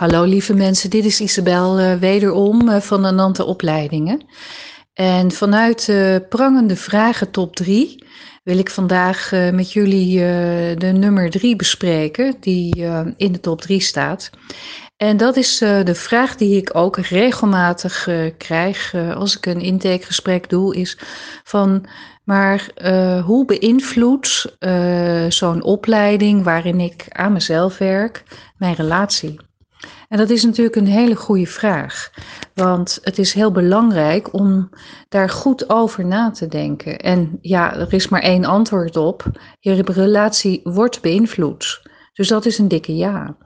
Hallo lieve mensen, dit is Isabel uh, wederom uh, van Ananta Opleidingen. En vanuit de prangende vragen top 3 wil ik vandaag met jullie de nummer 3 bespreken, die in de top 3 staat. En dat is de vraag die ik ook regelmatig krijg als ik een intakegesprek doe, is van, maar hoe beïnvloedt zo'n opleiding waarin ik aan mezelf werk, mijn relatie? En dat is natuurlijk een hele goede vraag. Want het is heel belangrijk om daar goed over na te denken. En ja, er is maar één antwoord op. Je relatie wordt beïnvloed. Dus dat is een dikke ja.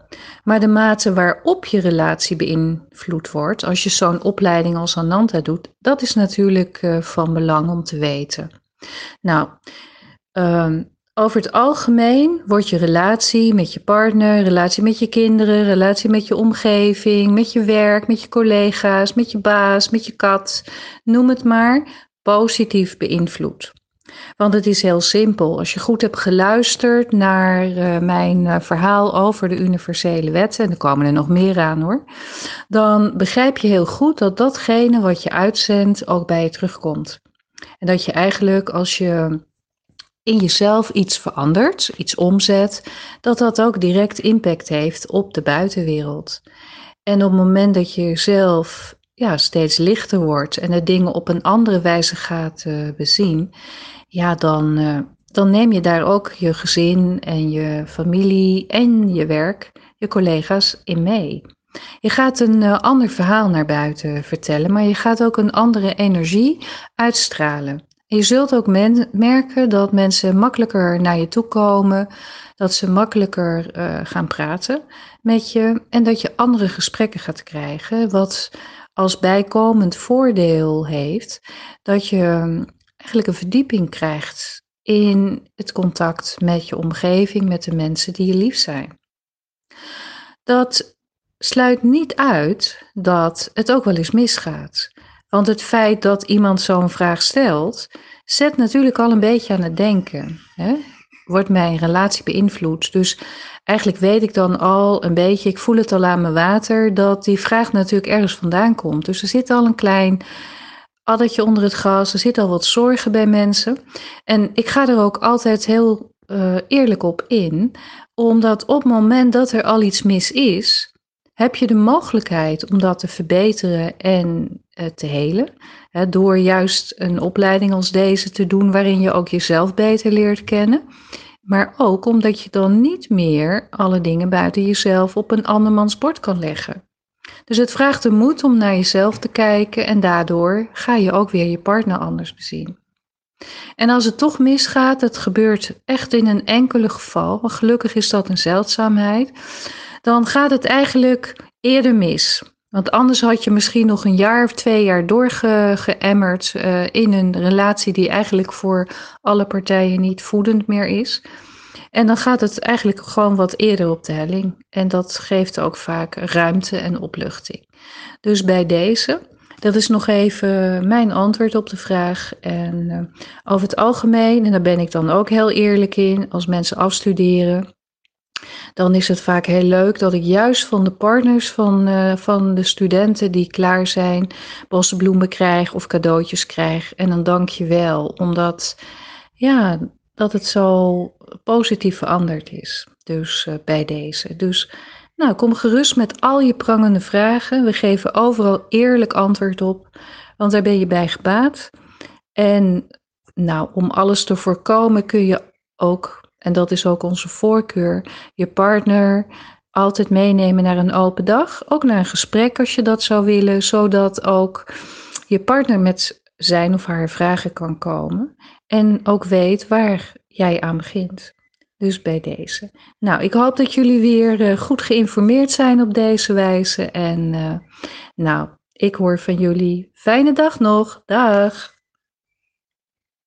Maar de mate waarop je relatie beïnvloed wordt, als je zo'n opleiding als Ananta doet, dat is natuurlijk uh, van belang om te weten. Nou, um, over het algemeen wordt je relatie met je partner, relatie met je kinderen, relatie met je omgeving, met je werk, met je collega's, met je baas, met je kat, noem het maar, positief beïnvloed. Want het is heel simpel. Als je goed hebt geluisterd naar uh, mijn uh, verhaal over de universele wetten, en er komen er nog meer aan hoor, dan begrijp je heel goed dat datgene wat je uitzendt ook bij je terugkomt. En dat je eigenlijk als je in jezelf iets verandert, iets omzet, dat dat ook direct impact heeft op de buitenwereld. En op het moment dat je jezelf ja, steeds lichter wordt en de dingen op een andere wijze gaat uh, bezien, ja, dan, uh, dan neem je daar ook je gezin en je familie en je werk, je collega's in mee. Je gaat een uh, ander verhaal naar buiten vertellen, maar je gaat ook een andere energie uitstralen. Je zult ook merken dat mensen makkelijker naar je toe komen, dat ze makkelijker uh, gaan praten met je en dat je andere gesprekken gaat krijgen, wat als bijkomend voordeel heeft dat je hm, eigenlijk een verdieping krijgt in het contact met je omgeving, met de mensen die je lief zijn. Dat sluit niet uit dat het ook wel eens misgaat. Want het feit dat iemand zo'n vraag stelt, zet natuurlijk al een beetje aan het denken. Hè? Wordt mijn relatie beïnvloed? Dus eigenlijk weet ik dan al een beetje, ik voel het al aan mijn water, dat die vraag natuurlijk ergens vandaan komt. Dus er zit al een klein addertje onder het gras, er zit al wat zorgen bij mensen. En ik ga er ook altijd heel uh, eerlijk op in, omdat op het moment dat er al iets mis is, heb je de mogelijkheid om dat te verbeteren en te helen. Hè, door juist een opleiding als deze te doen, waarin je ook jezelf beter leert kennen. Maar ook omdat je dan niet meer alle dingen buiten jezelf op een andermans bord kan leggen. Dus het vraagt de moed om naar jezelf te kijken en daardoor ga je ook weer je partner anders bezien. En als het toch misgaat, het gebeurt echt in een enkele geval, maar gelukkig is dat een zeldzaamheid, dan gaat het eigenlijk eerder mis. Want anders had je misschien nog een jaar of twee jaar doorgeëmmerd uh, in een relatie die eigenlijk voor alle partijen niet voedend meer is. En dan gaat het eigenlijk gewoon wat eerder op de helling. En dat geeft ook vaak ruimte en opluchting. Dus bij deze, dat is nog even mijn antwoord op de vraag. En uh, over het algemeen, en daar ben ik dan ook heel eerlijk in, als mensen afstuderen, dan is het vaak heel leuk dat ik juist van de partners van, uh, van de studenten die klaar zijn, bosbloemen krijg of cadeautjes krijg. En dan dank je wel, omdat ja, dat het zo positief veranderd is. Dus uh, bij deze. Dus nou, kom gerust met al je prangende vragen. We geven overal eerlijk antwoord op, want daar ben je bij gebaat. En nou, om alles te voorkomen kun je ook en dat is ook onze voorkeur, je partner altijd meenemen naar een open dag, ook naar een gesprek als je dat zou willen, zodat ook je partner met zijn of haar vragen kan komen en ook weet waar jij aan begint. Dus bij deze. Nou, ik hoop dat jullie weer uh, goed geïnformeerd zijn op deze wijze. En uh, nou, ik hoor van jullie. Fijne dag nog. Dag.